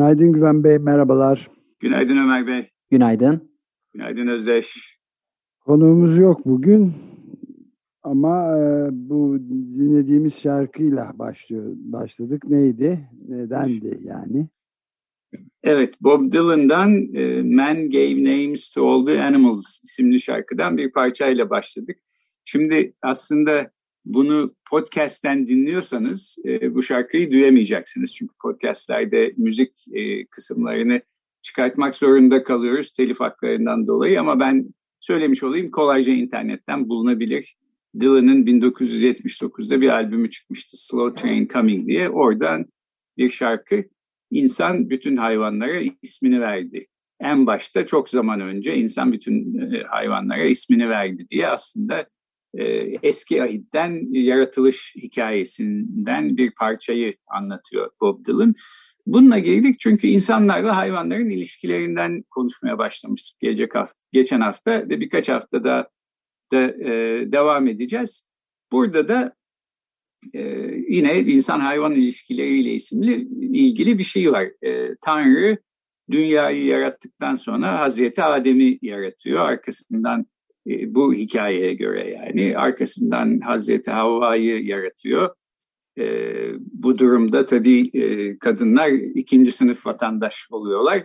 Günaydın Güven Bey, merhabalar. Günaydın Ömer Bey. Günaydın. Günaydın Özdeş. Konuğumuz yok bugün ama e, bu dinlediğimiz şarkıyla başlıyor, başladık. Neydi? Nedendi yani? Evet, Bob Dylan'dan e, Man Gave Names to All the Animals isimli şarkıdan bir parçayla başladık. Şimdi aslında bunu podcast'ten dinliyorsanız e, bu şarkıyı duyamayacaksınız. Çünkü podcast'lerde müzik e, kısımlarını çıkartmak zorunda kalıyoruz telif haklarından dolayı. Ama ben söylemiş olayım kolayca internetten bulunabilir. Dylan'ın 1979'da bir albümü çıkmıştı Slow Train Coming diye. Oradan bir şarkı insan bütün hayvanlara ismini verdi. En başta çok zaman önce insan bütün e, hayvanlara ismini verdi diye aslında eski ahitten yaratılış hikayesinden bir parçayı anlatıyor Bob Dylan. Bununla girdik çünkü insanlarla hayvanların ilişkilerinden konuşmaya başlamıştık gelecek hafta, geçen hafta ve birkaç haftada da e, devam edeceğiz. Burada da e, yine insan-hayvan ilişkileriyle isimli ilgili bir şey var. E, Tanrı dünyayı yarattıktan sonra Hazreti Adem'i yaratıyor. Arkasından e, bu hikayeye göre yani arkasından Hazreti Havva'yı yaratıyor. E, bu durumda tabii e, kadınlar ikinci sınıf vatandaş oluyorlar.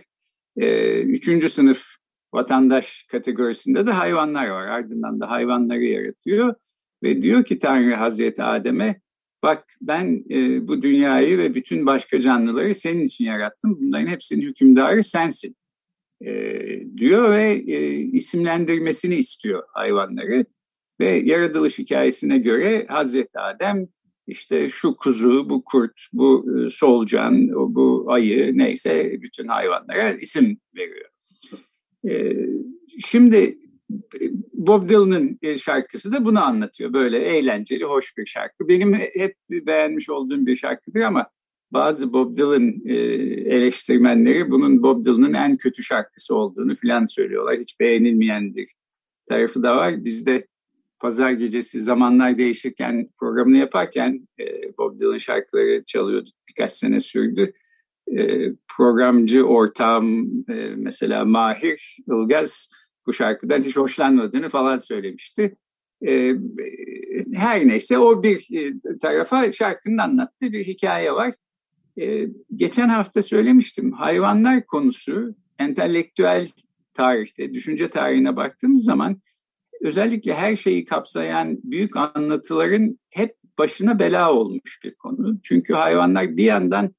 E, üçüncü sınıf vatandaş kategorisinde de hayvanlar var. Ardından da hayvanları yaratıyor ve diyor ki Tanrı Hazreti Adem'e bak ben e, bu dünyayı ve bütün başka canlıları senin için yarattım. Bunların hepsinin hükümdarı sensin e, diyor ve e, isimlendirmesini istiyor hayvanları. Ve yaratılış hikayesine göre Hazreti Adem işte şu kuzu, bu kurt, bu e, solucan, bu ayı neyse bütün hayvanlara isim veriyor. E, şimdi Bob Dylan'ın e, şarkısı da bunu anlatıyor. Böyle eğlenceli, hoş bir şarkı. Benim hep beğenmiş olduğum bir şarkıdır ama bazı Bob Dylan e, eleştirmenleri bunun Bob Dylan'ın en kötü şarkısı olduğunu filan söylüyorlar. Hiç beğenilmeyendir tarafı da var. Biz de pazar gecesi zamanlar değişirken programını yaparken e, Bob Dylan şarkıları çalıyorduk. Birkaç sene sürdü. E, programcı ortağım e, mesela Mahir Ilgaz bu şarkıdan hiç hoşlanmadığını falan söylemişti. E, her neyse o bir e, tarafa şarkının anlattığı bir hikaye var. Ee, geçen hafta söylemiştim hayvanlar konusu entelektüel tarihte, düşünce tarihine baktığımız zaman özellikle her şeyi kapsayan büyük anlatıların hep başına bela olmuş bir konu. Çünkü hayvanlar bir yandan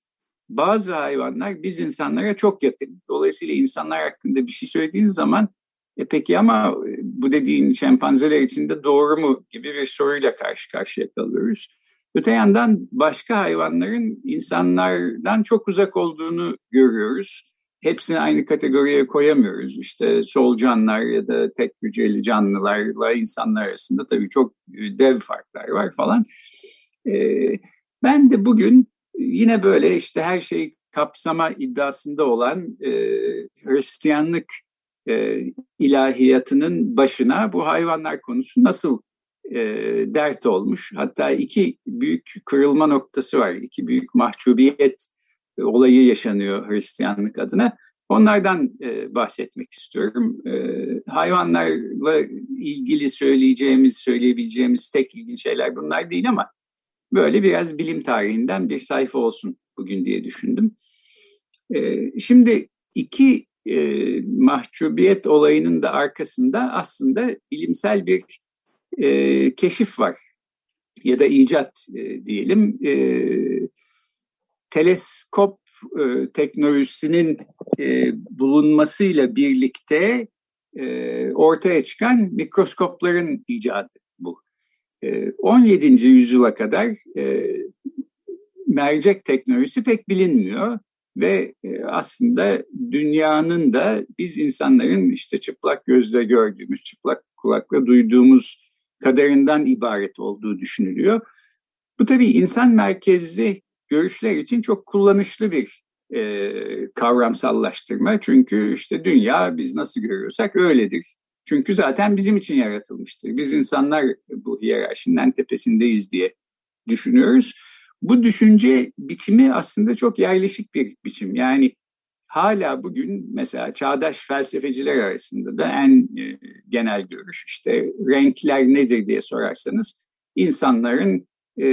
bazı hayvanlar biz insanlara çok yakın. Dolayısıyla insanlar hakkında bir şey söylediğiniz zaman e peki ama bu dediğin şempanzeler için de doğru mu gibi bir soruyla karşı karşıya kalıyoruz. Öte yandan başka hayvanların insanlardan çok uzak olduğunu görüyoruz. Hepsini aynı kategoriye koyamıyoruz. İşte solucanlar ya da tek hücreli canlılarla insanlar arasında tabii çok e, dev farklar var falan. Ee, ben de bugün yine böyle işte her şeyi kapsama iddiasında olan e, Hristiyanlık e, ilahiyatının başına bu hayvanlar konusu nasıl e, dert olmuş. Hatta iki büyük kırılma noktası var. İki büyük mahcubiyet e, olayı yaşanıyor Hristiyanlık adına. Onlardan e, bahsetmek istiyorum. E, hayvanlarla ilgili söyleyeceğimiz, söyleyebileceğimiz tek ilginç şeyler bunlar değil ama böyle biraz bilim tarihinden bir sayfa olsun bugün diye düşündüm. E, şimdi iki e, mahcubiyet olayının da arkasında aslında bilimsel bir e, keşif var ya da icat e, diyelim. E, teleskop e, teknolojisinin e, bulunmasıyla birlikte e, ortaya çıkan mikroskopların icadı bu. E, 17. yüzyıla kadar e, mercek teknolojisi pek bilinmiyor ve e, aslında dünyanın da biz insanların işte çıplak gözle gördüğümüz, çıplak kulakla duyduğumuz kadarından ibaret olduğu düşünülüyor. Bu tabii insan merkezli görüşler için çok kullanışlı bir e, kavramsallaştırma. Çünkü işte dünya biz nasıl görüyorsak öyledir. Çünkü zaten bizim için yaratılmıştır. Biz insanlar bu hiyerarşinin en tepesindeyiz diye düşünüyoruz. Bu düşünce biçimi aslında çok yerleşik bir biçim. Yani hala bugün mesela çağdaş felsefeciler arasında da en e, genel görüş işte renkler nedir diye sorarsanız insanların e,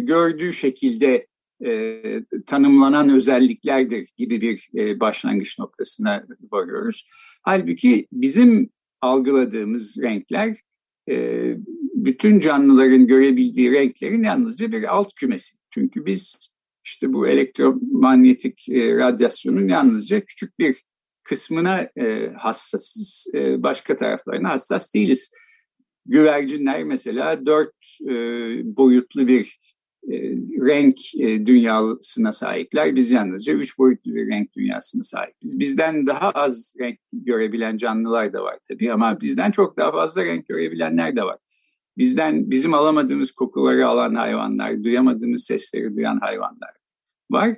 gördüğü şekilde e, tanımlanan özelliklerdir gibi bir e, başlangıç noktasına varıyoruz. Halbuki bizim algıladığımız renkler e, bütün canlıların görebildiği renklerin yalnızca bir alt kümesi. Çünkü biz işte bu elektromanyetik e, radyasyonun yalnızca küçük bir kısmına e, hassasız, e, başka taraflarına hassas değiliz. Güvercinler mesela dört e, boyutlu bir e, renk e, dünyasına sahipler. Biz yalnızca üç boyutlu bir renk dünyasına sahibiz. Bizden daha az renk görebilen canlılar da var tabii ama bizden çok daha fazla renk görebilenler de var. Bizden bizim alamadığımız kokuları alan hayvanlar, duyamadığımız sesleri duyan hayvanlar var.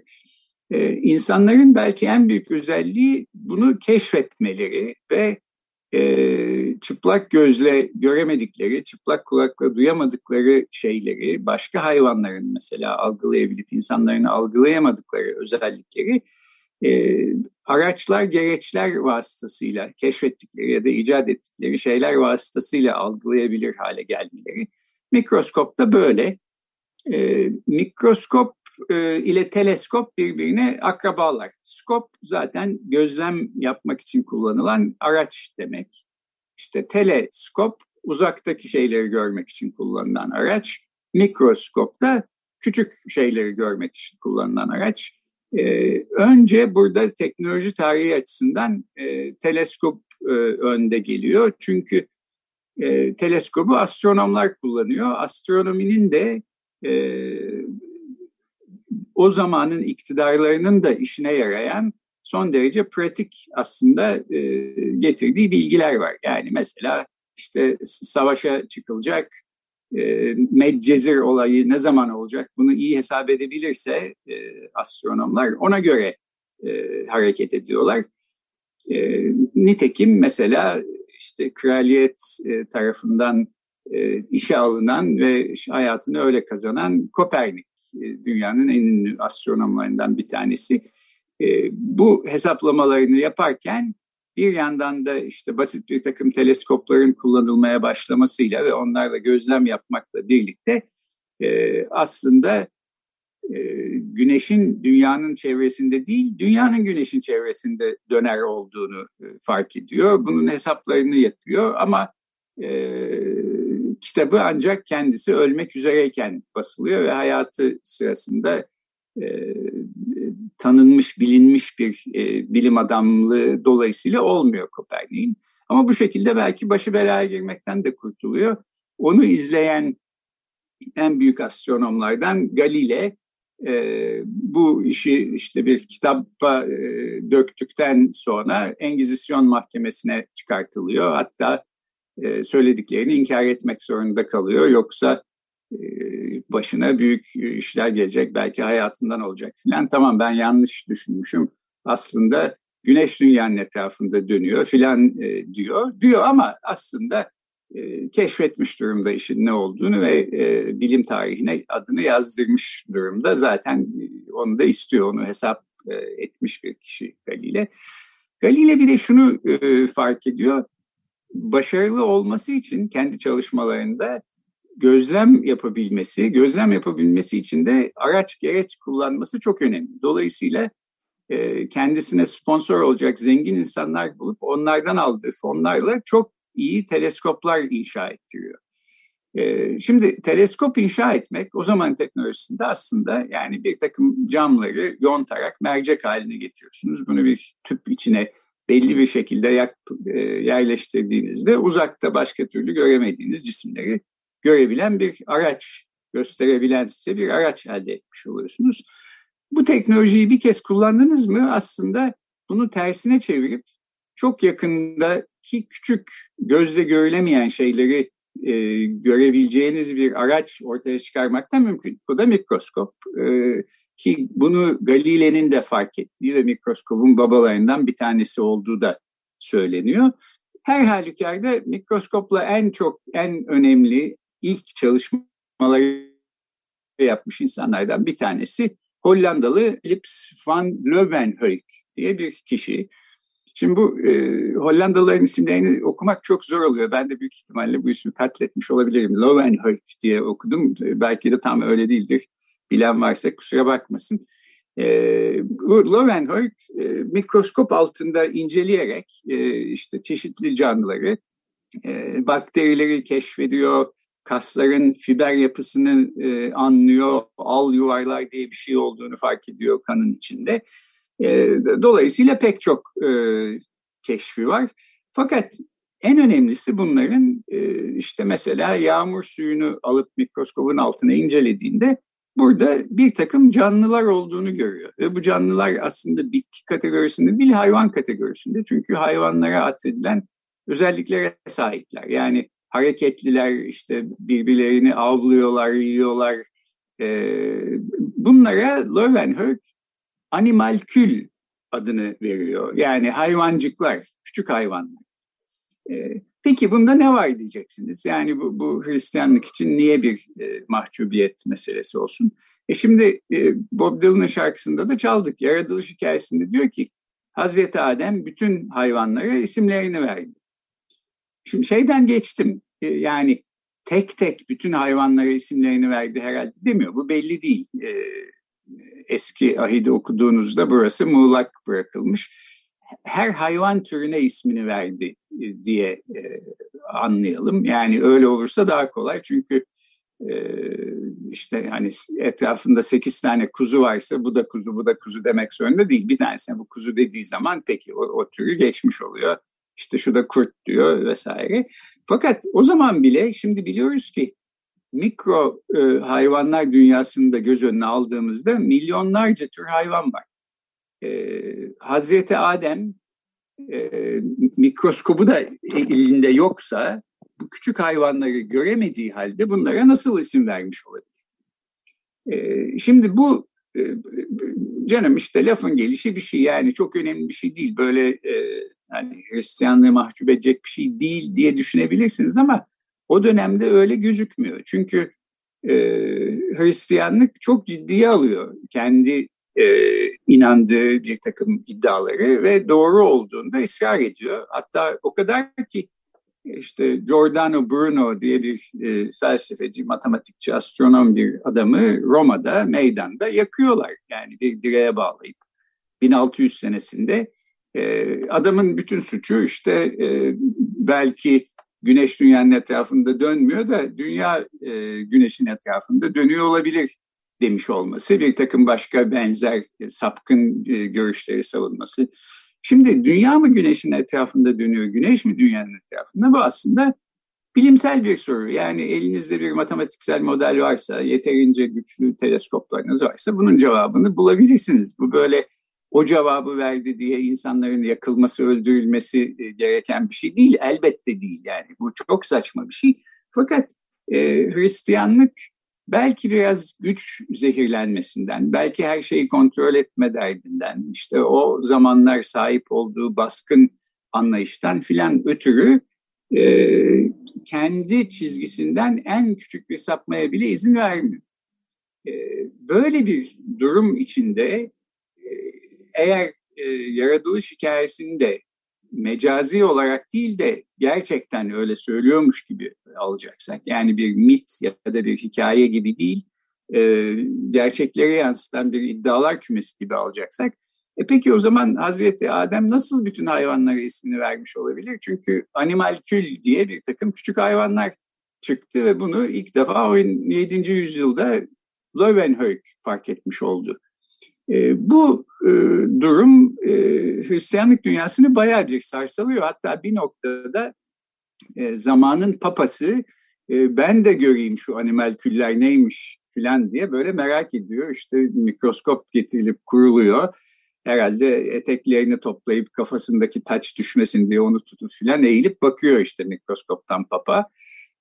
Ee, insanların belki en büyük özelliği bunu keşfetmeleri ve e, çıplak gözle göremedikleri, çıplak kulakla duyamadıkları şeyleri başka hayvanların mesela algılayabilip insanların algılayamadıkları özellikleri e, araçlar, gereçler vasıtasıyla keşfettikleri ya da icat ettikleri şeyler vasıtasıyla algılayabilir hale gelmeleri. Mikroskop da böyle. E, mikroskop e, ile teleskop birbirine akrabalar. Skop zaten gözlem yapmak için kullanılan araç demek. İşte teleskop uzaktaki şeyleri görmek için kullanılan araç. Mikroskop da küçük şeyleri görmek için kullanılan araç. Ee, önce burada teknoloji tarihi açısından e, teleskop e, önde geliyor. Çünkü e, teleskobu astronomlar kullanıyor. Astronominin de e, o zamanın iktidarlarının da işine yarayan son derece pratik aslında e, getirdiği bilgiler var. Yani mesela işte savaşa çıkılacak, e, Medcezir olayı ne zaman olacak bunu iyi hesap edebilirse e, astronomlar ona göre e, hareket ediyorlar. E, nitekim mesela işte kraliyet e, tarafından e, işe alınan ve hayatını öyle kazanan Kopernik dünyanın en ünlü astronomlarından bir tanesi. E, bu hesaplamalarını yaparken bir yandan da işte basit bir takım teleskopların kullanılmaya başlamasıyla ve onlarla gözlem yapmakla birlikte e, aslında güneşin dünyanın çevresinde değil, dünyanın güneşin çevresinde döner olduğunu fark ediyor. Bunun hesaplarını yapıyor ama kitabı ancak kendisi ölmek üzereyken basılıyor ve hayatı sırasında e, tanınmış, bilinmiş bir e, bilim adamlığı dolayısıyla olmuyor Kopernik'in. Ama bu şekilde belki başı belaya girmekten de kurtuluyor. Onu izleyen en büyük astronomlardan Galile e, bu işi işte bir kitaba e, döktükten sonra Engizisyon mahkemesine çıkartılıyor. Hatta e, söylediklerini inkar etmek zorunda kalıyor. Yoksa e, başına büyük işler gelecek, belki hayatından olacak filan. Tamam ben yanlış düşünmüşüm. Aslında güneş dünyanın etrafında dönüyor filan e, diyor. Diyor ama aslında e, keşfetmiş durumda işin ne olduğunu ve e, bilim tarihine adını yazdırmış durumda. Zaten e, onu da istiyor, onu hesap e, etmiş bir kişi Galile. Galile bir de şunu e, fark ediyor, başarılı olması için kendi çalışmalarında gözlem yapabilmesi, gözlem yapabilmesi için de araç gereç kullanması çok önemli. Dolayısıyla e, kendisine sponsor olacak zengin insanlar bulup onlardan aldığı fonlarla çok iyi teleskoplar inşa ettiriyor. E, şimdi teleskop inşa etmek o zaman teknolojisinde aslında yani bir takım camları yontarak mercek haline getiriyorsunuz. Bunu bir tüp içine belli bir şekilde yak, e, yerleştirdiğinizde uzakta başka türlü göremediğiniz cisimleri görebilen bir araç, gösterebilen size bir araç elde etmiş oluyorsunuz. Bu teknolojiyi bir kez kullandınız mı aslında bunu tersine çevirip çok yakındaki küçük gözle görülemeyen şeyleri e, görebileceğiniz bir araç ortaya çıkarmak da mümkün. Bu da mikroskop. E, ki bunu Galile'nin de fark ettiği ve mikroskopun babalarından bir tanesi olduğu da söyleniyor. Her halükarda mikroskopla en çok, en önemli ilk çalışmaları yapmış insanlardan bir tanesi Hollandalı Philips van Leeuwenhoek diye bir kişi. Şimdi bu e, Hollandalıların isimlerini okumak çok zor oluyor. Ben de büyük ihtimalle bu ismi katletmiş olabilirim. Leeuwenhoek diye okudum. E, belki de tam öyle değildir. Bilen varsa kusura bakmasın. E, bu Leeuwenhoek mikroskop altında inceleyerek e, işte çeşitli canlıları, e, bakterileri keşfediyor, kasların fiber yapısını e, anlıyor, al yuvarlar diye bir şey olduğunu fark ediyor kanın içinde. Dolayısıyla pek çok keşfi var. Fakat en önemlisi bunların işte mesela yağmur suyunu alıp mikroskobun altına incelediğinde burada bir takım canlılar olduğunu görüyor. Ve bu canlılar aslında bitki kategorisinde değil hayvan kategorisinde. Çünkü hayvanlara atfedilen özelliklere sahipler. Yani hareketliler, işte birbirlerini avlıyorlar, yiyorlar. E, bunlara Löwenhoek animalkül adını veriyor. Yani hayvancıklar, küçük hayvanlar. Peki bunda ne var diyeceksiniz? Yani bu, bu Hristiyanlık için niye bir e, mahcubiyet meselesi olsun? E şimdi e, Bob Dylan'ın şarkısında da çaldık. Yaratılış hikayesinde diyor ki Hazreti Adem bütün hayvanlara isimlerini verdi. Şimdi şeyden geçtim e, yani tek tek bütün hayvanlara isimlerini verdi herhalde demiyor. Bu belli değil. E, eski ahidi okuduğunuzda burası muğlak bırakılmış. Her hayvan türüne ismini verdi e, diye anlayalım. Yani öyle olursa daha kolay çünkü işte hani etrafında sekiz tane kuzu varsa bu da kuzu bu da kuzu demek zorunda değil. Bir tanesine bu kuzu dediği zaman peki o, o türü geçmiş oluyor işte şu da kurt diyor vesaire. Fakat o zaman bile şimdi biliyoruz ki mikro e, hayvanlar dünyasında göz önüne aldığımızda milyonlarca tür hayvan var. E, Hazreti Adem e, mikroskobu da elinde yoksa bu küçük hayvanları göremediği halde bunlara nasıl isim vermiş olabilir? E, şimdi bu e, canım işte lafın gelişi bir şey yani çok önemli bir şey değil. Böyle e, yani Hristiyanlığı mahcup edecek bir şey değil diye düşünebilirsiniz ama o dönemde öyle gözükmüyor. Çünkü e, Hristiyanlık çok ciddiye alıyor kendi e, inandığı bir takım iddiaları ve doğru olduğunda ısrar ediyor. Hatta o kadar ki işte Giordano Bruno diye bir e, felsefeci, matematikçi, astronom bir adamı Roma'da, meydanda yakıyorlar. Yani bir direğe bağlayıp 1600 senesinde e, adamın bütün suçu işte e, belki güneş dünyanın etrafında dönmüyor da dünya e, güneşin etrafında dönüyor olabilir demiş olması. Bir takım başka benzer e, sapkın e, görüşleri savunması. Şimdi dünya mı güneşin etrafında dönüyor, güneş mi dünyanın etrafında? Bu aslında bilimsel bir soru. Yani elinizde bir matematiksel model varsa, yeterince güçlü teleskoplarınız varsa bunun cevabını bulabilirsiniz. Bu böyle o cevabı verdi diye insanların yakılması, öldürülmesi e, gereken bir şey değil. Elbette değil yani. Bu çok saçma bir şey. Fakat e, Hristiyanlık belki biraz güç zehirlenmesinden, belki her şeyi kontrol etme derdinden, işte o zamanlar sahip olduğu baskın anlayıştan filan ötürü e, kendi çizgisinden en küçük bir sapmaya bile izin vermiyor. E, böyle bir durum içinde e, eğer e, yaratılış hikayesini de mecazi olarak değil de gerçekten öyle söylüyormuş gibi alacaksak yani bir mit ya da bir hikaye gibi değil e, gerçekleri yansıtan bir iddialar kümesi gibi alacaksak e peki o zaman Hazreti Adem nasıl bütün hayvanlara ismini vermiş olabilir? Çünkü animal kül diye bir takım küçük hayvanlar çıktı ve bunu ilk defa 17. yüzyılda Löwenhoek fark etmiş oldu. E, bu e, durum e, Hristiyanlık dünyasını bayağı bir sarsalıyor. Hatta bir noktada e, zamanın papası e, ben de göreyim şu animal küller neymiş filan diye böyle merak ediyor. İşte mikroskop getirilip kuruluyor. Herhalde eteklerini toplayıp kafasındaki taç düşmesin diye onu tutup filan eğilip bakıyor işte mikroskoptan papa.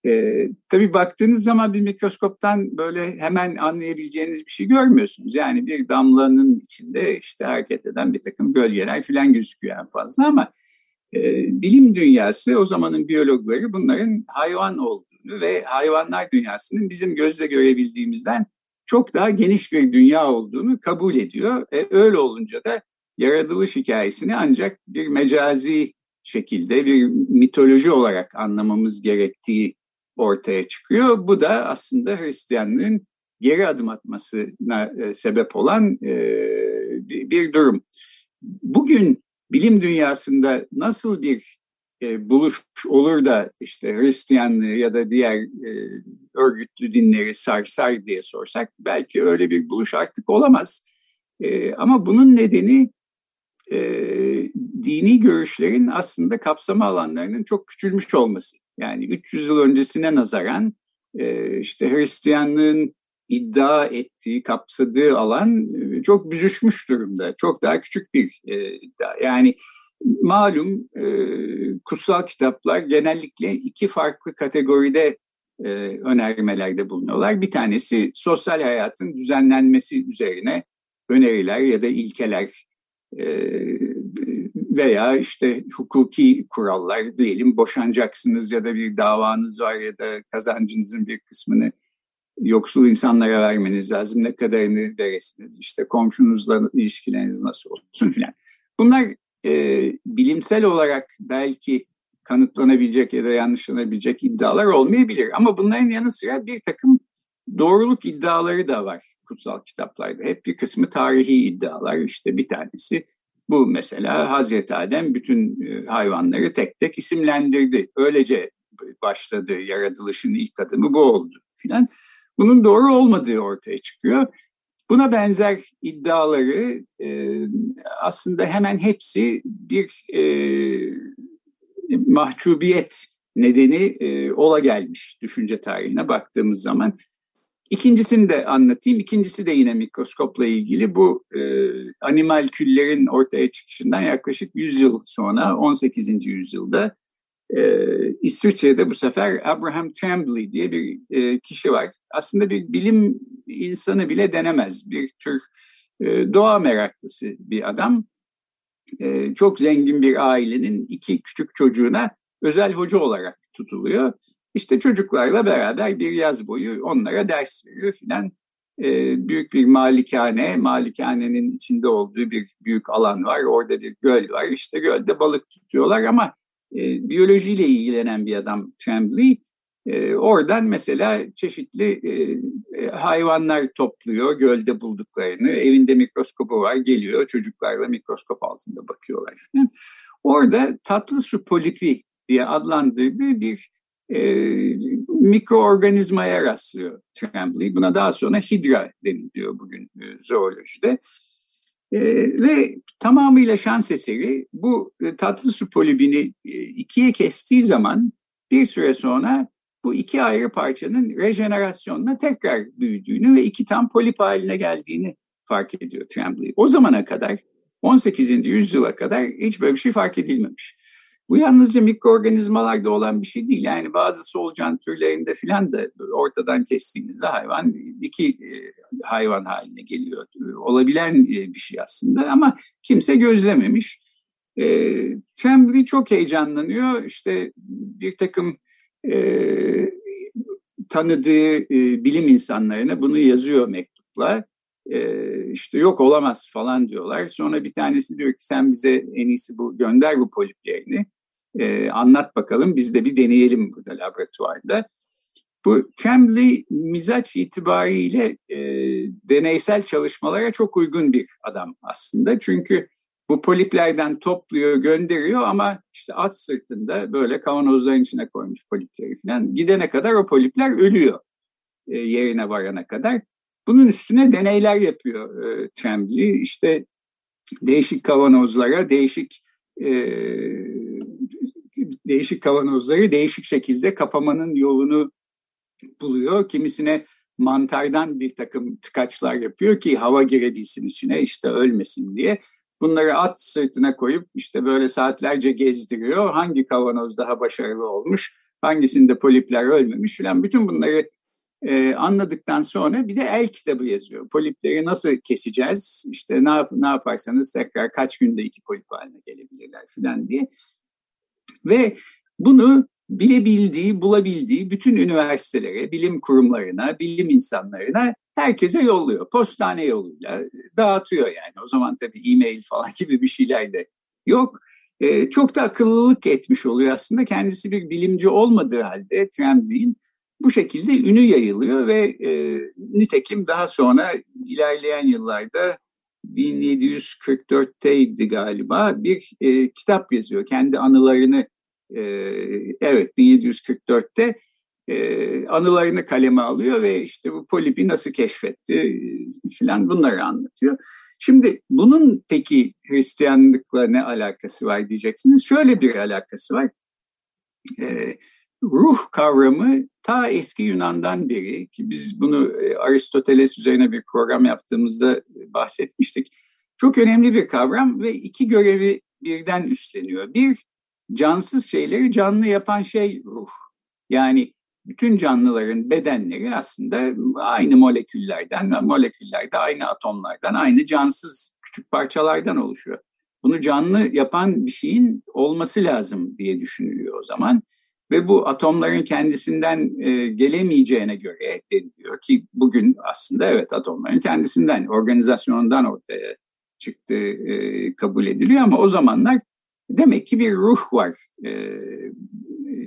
E, tabii baktığınız zaman bir mikroskoptan böyle hemen anlayabileceğiniz bir şey görmüyorsunuz. Yani bir damlanın içinde işte hareket eden bir takım gölgeler falan gözüküyor en fazla ama e, bilim dünyası o zamanın biyologları bunların hayvan olduğunu ve hayvanlar dünyasının bizim gözle görebildiğimizden çok daha geniş bir dünya olduğunu kabul ediyor. E, öyle olunca da yaratılış hikayesini ancak bir mecazi şekilde bir mitoloji olarak anlamamız gerektiği ortaya çıkıyor. Bu da aslında Hristiyanlığın geri adım atmasına e, sebep olan e, bir durum. Bugün bilim dünyasında nasıl bir e, buluş olur da işte Hristiyanlığı ya da diğer örgütlü dinleri sarsar diye sorsak belki öyle bir buluş artık olamaz. ama bunun nedeni dini görüşlerin aslında kapsama alanlarının çok küçülmüş olması. Yani 300 yıl öncesine nazaran e, işte Hristiyanlığın iddia ettiği, kapsadığı alan e, çok büzüşmüş durumda. Çok daha küçük bir e, iddia. Yani malum kutsal kitaplar genellikle iki farklı kategoride önermelerde bulunuyorlar. Bir tanesi sosyal hayatın düzenlenmesi üzerine öneriler ya da ilkeler veya işte hukuki kurallar diyelim boşanacaksınız ya da bir davanız var ya da kazancınızın bir kısmını yoksul insanlara vermeniz lazım. Ne kadarını veresiniz? İşte komşunuzla ilişkileriniz nasıl olsun filan. Bunlar e, bilimsel olarak belki kanıtlanabilecek ya da yanlışlanabilecek iddialar olmayabilir. Ama bunların yanı sıra bir takım doğruluk iddiaları da var kutsal kitaplarda. Hep bir kısmı tarihi iddialar. İşte bir tanesi bu mesela Hazreti Adem bütün e, hayvanları tek tek isimlendirdi. Öylece başladı yaratılışın ilk adımı bu oldu filan. Bunun doğru olmadığı ortaya çıkıyor. Buna benzer iddiaları e, aslında hemen hepsi bir e, mahcubiyet nedeni ola gelmiş düşünce tarihine baktığımız zaman. İkincisini de anlatayım. İkincisi de yine mikroskopla ilgili. Bu e, animal küllerin ortaya çıkışından yaklaşık 100 yıl sonra 18. yüzyılda e, İsviçre'de bu sefer Abraham Tremblay diye bir e, kişi var. Aslında bir bilim insanı bile denemez. Bir tür e, doğa meraklısı bir adam. E, çok zengin bir ailenin iki küçük çocuğuna özel hoca olarak tutuluyor işte çocuklarla beraber bir yaz boyu onlara ders veriyor filan. E, büyük bir malikane, malikanenin içinde olduğu bir büyük alan var. Orada bir göl var. İşte gölde balık tutuyorlar ama e, biyolojiyle ilgilenen bir adam Tremblay. E, oradan mesela çeşitli e, e, hayvanlar topluyor gölde bulduklarını. Evinde mikroskobu var geliyor çocuklarla mikroskop altında bakıyorlar falan. Orada tatlı su polipi diye adlandırdığı bir e, mikroorganizmaya rastlıyor Tremblay. Buna daha sonra hidra deniliyor bugün e, zoolojide. E, ve tamamıyla şans eseri bu e, tatlı su polibini e, ikiye kestiği zaman bir süre sonra bu iki ayrı parçanın rejenerasyonla tekrar büyüdüğünü ve iki tam polip haline geldiğini fark ediyor Tremblay. O zamana kadar 18. yüzyıla kadar hiç böyle bir şey fark edilmemiş. Bu yalnızca mikroorganizmalarda olan bir şey değil. Yani bazı solucan türlerinde filan da ortadan kestiğimizde hayvan iki e, hayvan haline geliyor. Olabilen e, bir şey aslında ama kimse gözlememiş. E, Tremblay çok heyecanlanıyor. İşte bir takım e, tanıdığı e, bilim insanlarına bunu yazıyor mektupla. E, işte yok olamaz falan diyorlar. Sonra bir tanesi diyor ki sen bize en iyisi bu gönder bu poliplerini. E, anlat bakalım biz de bir deneyelim burada laboratuvarda. Bu Tremblay mizaç itibariyle e, deneysel çalışmalara çok uygun bir adam aslında. Çünkü bu poliplerden topluyor, gönderiyor ama işte at sırtında böyle kavanozların içine koymuş polipleri falan. Gidene kadar o polipler ölüyor e, yerine varana kadar. Bunun üstüne deneyler yapıyor e, Tremblay. İşte değişik kavanozlara, değişik e, değişik kavanozları değişik şekilde kapamanın yolunu buluyor. Kimisine mantardan bir takım tıkaçlar yapıyor ki hava girebilsin içine işte ölmesin diye. Bunları at sırtına koyup işte böyle saatlerce gezdiriyor. Hangi kavanoz daha başarılı olmuş, hangisinde polipler ölmemiş filan. Bütün bunları e, anladıktan sonra bir de el kitabı yazıyor. Polipleri nasıl keseceğiz, işte ne, ne yaparsanız tekrar kaç günde iki polip haline gelebilirler filan diye. Ve bunu bilebildiği, bulabildiği bütün üniversitelere, bilim kurumlarına, bilim insanlarına herkese yolluyor. Postane yoluyla dağıtıyor yani. O zaman tabii e-mail falan gibi bir şeyler de yok. Ee, çok da akıllılık etmiş oluyor aslında. Kendisi bir bilimci olmadığı halde Tremblay'in bu şekilde ünü yayılıyor ve e, nitekim daha sonra ilerleyen yıllarda 1744'teydi galiba bir e, kitap yazıyor. Kendi anılarını e, evet 1744'te e, anılarını kaleme alıyor ve işte bu polipi nasıl keşfetti e, filan bunları anlatıyor. Şimdi bunun peki Hristiyanlıkla ne alakası var diyeceksiniz. Şöyle bir alakası var. E, ruh kavramı ta eski Yunan'dan beri ki biz bunu e, Aristoteles üzerine bir program yaptığımızda bahsetmiştik. Çok önemli bir kavram ve iki görevi birden üstleniyor. Bir, cansız şeyleri canlı yapan şey ruh. Yani bütün canlıların bedenleri aslında aynı moleküllerden, moleküllerde aynı atomlardan, aynı cansız küçük parçalardan oluşuyor. Bunu canlı yapan bir şeyin olması lazım diye düşünülüyor o zaman. Ve bu atomların kendisinden e, gelemeyeceğine göre deniliyor ki bugün aslında evet atomların kendisinden, organizasyonundan ortaya çıktığı e, kabul ediliyor ama o zamanlar demek ki bir ruh var. E,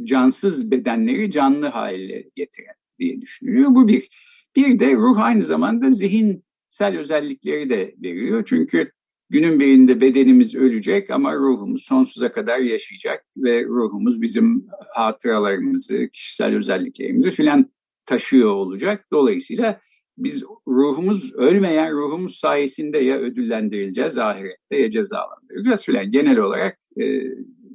cansız bedenleri canlı hale getiren diye düşünülüyor. Bu bir. Bir de ruh aynı zamanda zihinsel özellikleri de veriyor. Çünkü günün birinde bedenimiz ölecek ama ruhumuz sonsuza kadar yaşayacak ve ruhumuz bizim hatıralarımızı, kişisel özelliklerimizi filan taşıyor olacak. Dolayısıyla biz ruhumuz ölmeyen ruhumuz sayesinde ya ödüllendirileceğiz ahirette ya cezalandırılacağız filan. Genel olarak e,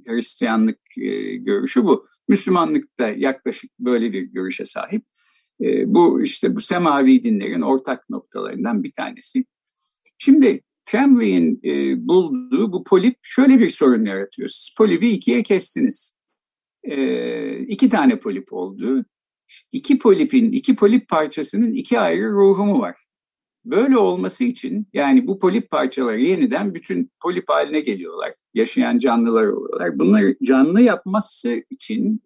Hristiyanlık e, görüşü bu. Müslümanlık da yaklaşık böyle bir görüşe sahip. E, bu işte bu semavi dinlerin ortak noktalarından bir tanesi. Şimdi Tremblay'in e, bulduğu bu polip şöyle bir sorun yaratıyor. Siz polibi ikiye kestiniz. E, iki tane polip oldu. İki polipin, iki polip parçasının iki ayrı ruhu mu var? Böyle olması için yani bu polip parçaları yeniden bütün polip haline geliyorlar. Yaşayan canlılar oluyorlar. Bunları canlı yapması için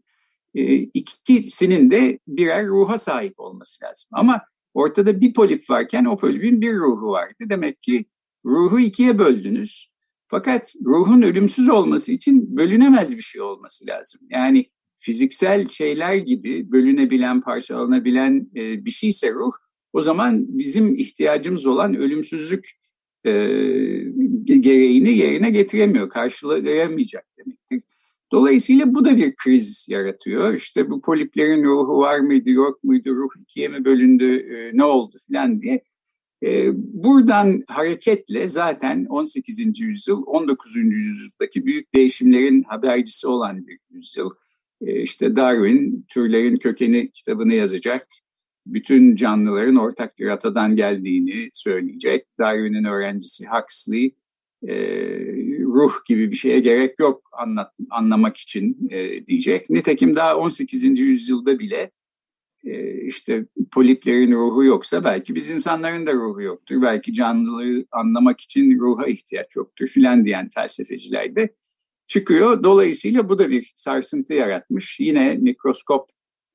e, ikisinin de birer ruha sahip olması lazım. Ama ortada bir polip varken o polipin bir ruhu vardı. Demek ki ruhu ikiye böldünüz. Fakat ruhun ölümsüz olması için bölünemez bir şey olması lazım. Yani fiziksel şeyler gibi bölünebilen, parçalanabilen e, bir şeyse ruh, o zaman bizim ihtiyacımız olan ölümsüzlük e, gereğini yerine getiremiyor, karşılayamayacak demektir. Dolayısıyla bu da bir kriz yaratıyor. İşte bu poliplerin ruhu var mıydı, yok muydu, ruh ikiye mi bölündü, e, ne oldu filan diye. E, buradan hareketle zaten 18. yüzyıl, 19. yüzyıldaki büyük değişimlerin habercisi olan bir yüzyıl. E, işte Darwin, Türlerin Kökeni kitabını yazacak bütün canlıların ortak bir atadan geldiğini söyleyecek. Darwin'in öğrencisi Huxley e, ruh gibi bir şeye gerek yok anlat, anlamak için e, diyecek. Nitekim daha 18. yüzyılda bile işte poliplerin ruhu yoksa belki biz insanların da ruhu yoktur. Belki canlılığı anlamak için ruha ihtiyaç yoktur filan diyen felsefeciler de çıkıyor. Dolayısıyla bu da bir sarsıntı yaratmış. Yine mikroskop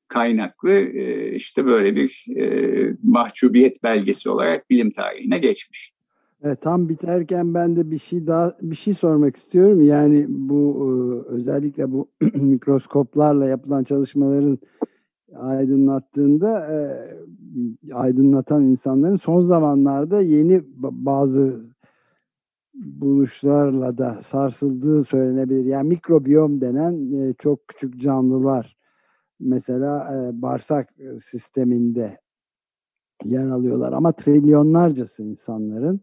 kaynaklı e, işte böyle bir e, mahcubiyet belgesi olarak bilim tarihine geçmiş. Evet, tam biterken ben de bir şey daha bir şey sormak istiyorum. Yani bu e, özellikle bu mikroskoplarla yapılan çalışmaların aydınlattığında aydınlatan insanların son zamanlarda yeni bazı buluşlarla da sarsıldığı söylenebilir. Yani mikrobiyom denen çok küçük canlılar mesela e, bağırsak e, sisteminde yer alıyorlar ama trilyonlarcası insanların.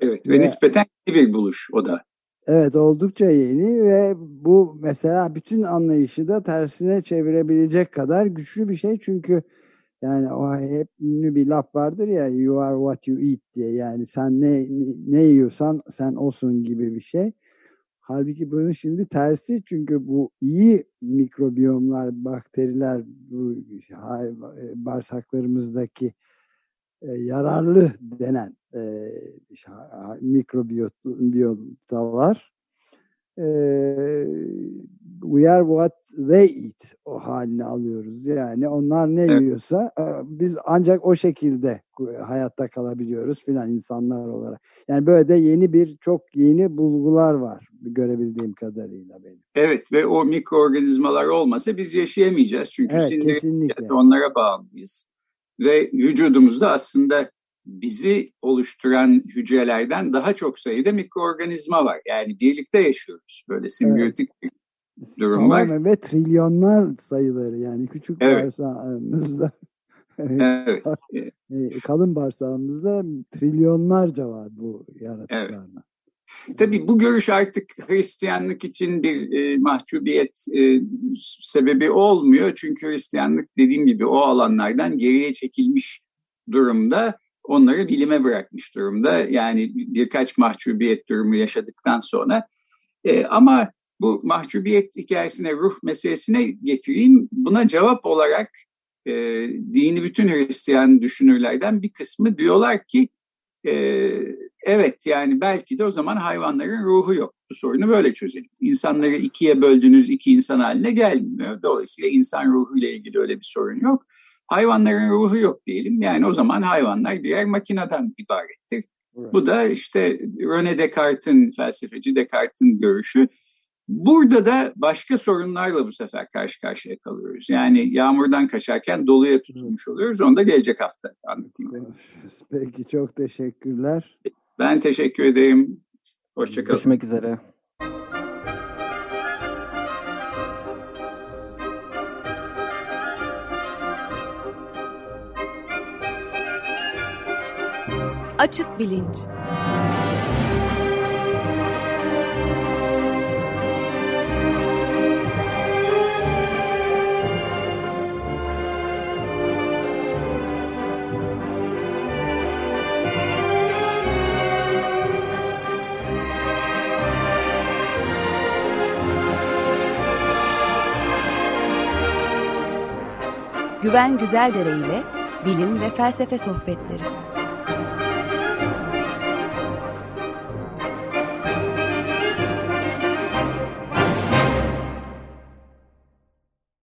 Evet ve, ve nispeten bir buluş o da. Evet oldukça yeni ve bu mesela bütün anlayışı da tersine çevirebilecek kadar güçlü bir şey. Çünkü yani o hep ünlü bir laf vardır ya you are what you eat diye. Yani sen ne ne yiyorsan sen olsun gibi bir şey. Halbuki bunun şimdi tersi. Çünkü bu iyi mikrobiyomlar, bakteriler, bu bağırsaklarımızdaki e, yararlı denen e, mikrobiyotalar e, we are what they eat o halini alıyoruz. Yani onlar ne evet. yiyorsa e, biz ancak o şekilde hayatta kalabiliyoruz filan insanlar olarak. Yani böyle de yeni bir çok yeni bulgular var görebildiğim kadarıyla benim. Evet ve o mikroorganizmalar olmasa biz yaşayamayacağız. Çünkü evet, kesinlikle. onlara bağımlıyız. Ve vücudumuzda aslında bizi oluşturan hücrelerden daha çok sayıda mikroorganizma var. Yani birlikte yaşıyoruz. Böyle simbiyotik evet. bir durum Tamamen var. Ve trilyonlar sayıları yani küçük evet. bağırsağımızda evet. E, kalın bağırsağımızda trilyonlarca var bu yaratıklarla. Evet. Tabii bu görüş artık Hristiyanlık için bir e, mahcubiyet e, sebebi olmuyor. Çünkü Hristiyanlık dediğim gibi o alanlardan geriye çekilmiş durumda onları bilime bırakmış durumda. Yani birkaç mahcubiyet durumu yaşadıktan sonra. E, ama bu mahcubiyet hikayesine, ruh meselesine getireyim. Buna cevap olarak e, dini bütün Hristiyan düşünürlerden bir kısmı diyorlar ki e, evet yani belki de o zaman hayvanların ruhu yok. Bu sorunu böyle çözelim. İnsanları ikiye böldüğünüz iki insan haline gelmiyor. Dolayısıyla insan ruhuyla ilgili öyle bir sorun yok. Hayvanların ruhu yok diyelim. Yani o zaman hayvanlar birer makineden ibarettir. Evet. Bu da işte René Descartes'in, felsefeci Descartes'in görüşü. Burada da başka sorunlarla bu sefer karşı karşıya kalıyoruz. Yani yağmurdan kaçarken doluya tutulmuş oluyoruz. Onu da gelecek hafta anlatayım. Peki çok teşekkürler. Ben teşekkür ederim. Hoşçakalın. Görüşmek üzere. Açık Bilinç Güven Güzeldere ile bilim ve felsefe sohbetleri.